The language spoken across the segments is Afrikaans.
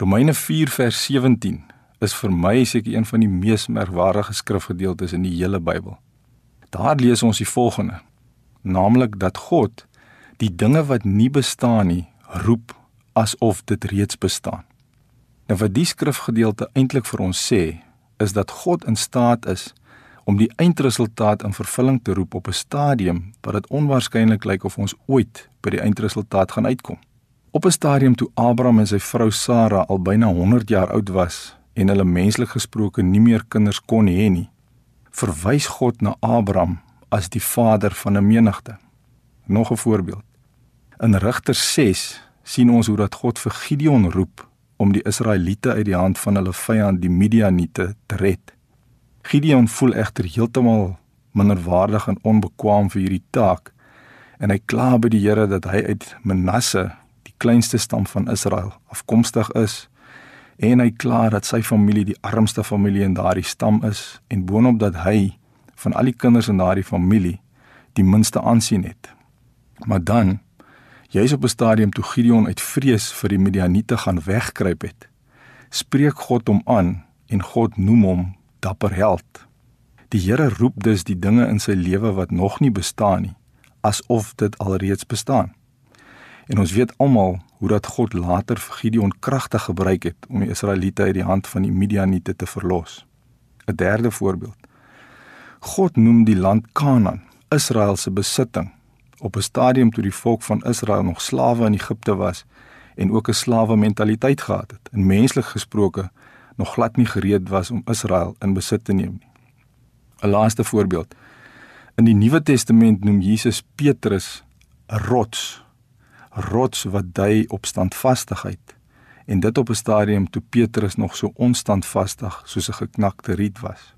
Romeine 4 vers 17 is vir my seker een van die mees merkwaardige skrifgedeeltes in die hele Bybel. Daar lees ons die volgende: naamlik dat God die dinge wat nie bestaan nie roep asof dit reeds bestaan. Nou wat die skrifgedeelte eintlik vir ons sê, is dat God in staat is om die eindresultaat in vervulling te roep op 'n stadium wat dit onwaarskynlik lyk of ons ooit by die eindresultaat gaan uitkom. Op 'n stadium toe Abraham en sy vrou Sara al byna 100 jaar oud was en hulle menslik gesproke nie meer kinders kon hê nie, verwys God na Abraham as die vader van 'n menigte. Nog 'n voorbeeld. In Rigters 6 sien ons hoe dat God vir Gideon roep om die Israeliete uit die hand van hulle vyand die Midianiete te red. Gideon voel egter heeltemal minderwaardig en onbekwaam vir hierdie taak en hy kla by die Here dat hy uit Manasse, kleinste stam van Israel, afkomstig is en hy kla dat sy familie die armste familie in daardie stam is en boonop dat hy van al die kinders in daardie familie die minste aansien het. Maar dan jy's op 'n stadium toe Gideon uit vrees vir die Midianiete gaan wegkruip het, spreek God hom aan en God noem hom dapper held. Die Here roep dus die dinge in sy lewe wat nog nie bestaan nie, asof dit alreeds bestaan. En ons weet almal hoe dat God later vir Gideon kragtig gebruik het om die Israeliete uit die hand van die Midianiete te verlos. 'n Derde voorbeeld. God noem die land Kanaan, Israel se besitting, op 'n stadium toe die volk van Israel nog slawe in Egipte was en ook 'n slawe mentaliteit gehad het. En menslik gesproke nog glad nie gereed was om Israel in besit te neem nie. 'n Laaste voorbeeld. In die Nuwe Testament noem Jesus Petrus 'n rots. Rots wat dui op standvastigheid en dit op 'n stadium toe Petrus nog so onstandvastig soos 'n geknakte riet was.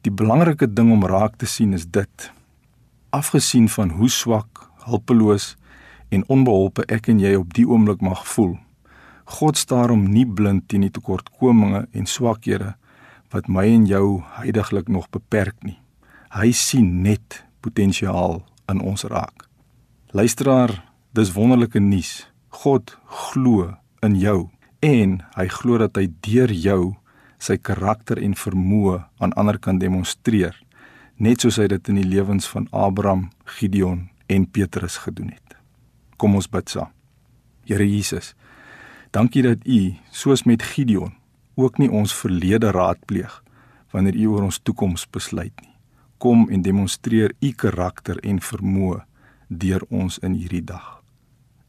Die belangrike ding om raak te sien is dit. Afgesien van hoe swak, hulpeloos en onbeholpe ek en jy op die oomblik mag voel, God staar hom nie blind teen die tekortkominge en swakhede wat my en jou heidaglik nog beperk nie. Hy sien net potensiaal in ons raak. Luisteraar, dis wonderlike nuus. God glo in jou en hy glo dat hy deur jou sy karakter en vermoë aan ander kan demonstreer, net soos hy dit in die lewens van Abraham, Gideon en Petrus gedoen het. Kom ons bid saam. Here Jesus, Dankie dat U, soos met Gideon, ook nie ons verlede raadpleeg wanneer U oor ons toekoms besluit nie. Kom en demonstreer U karakter en vermoë deur ons in hierdie dag.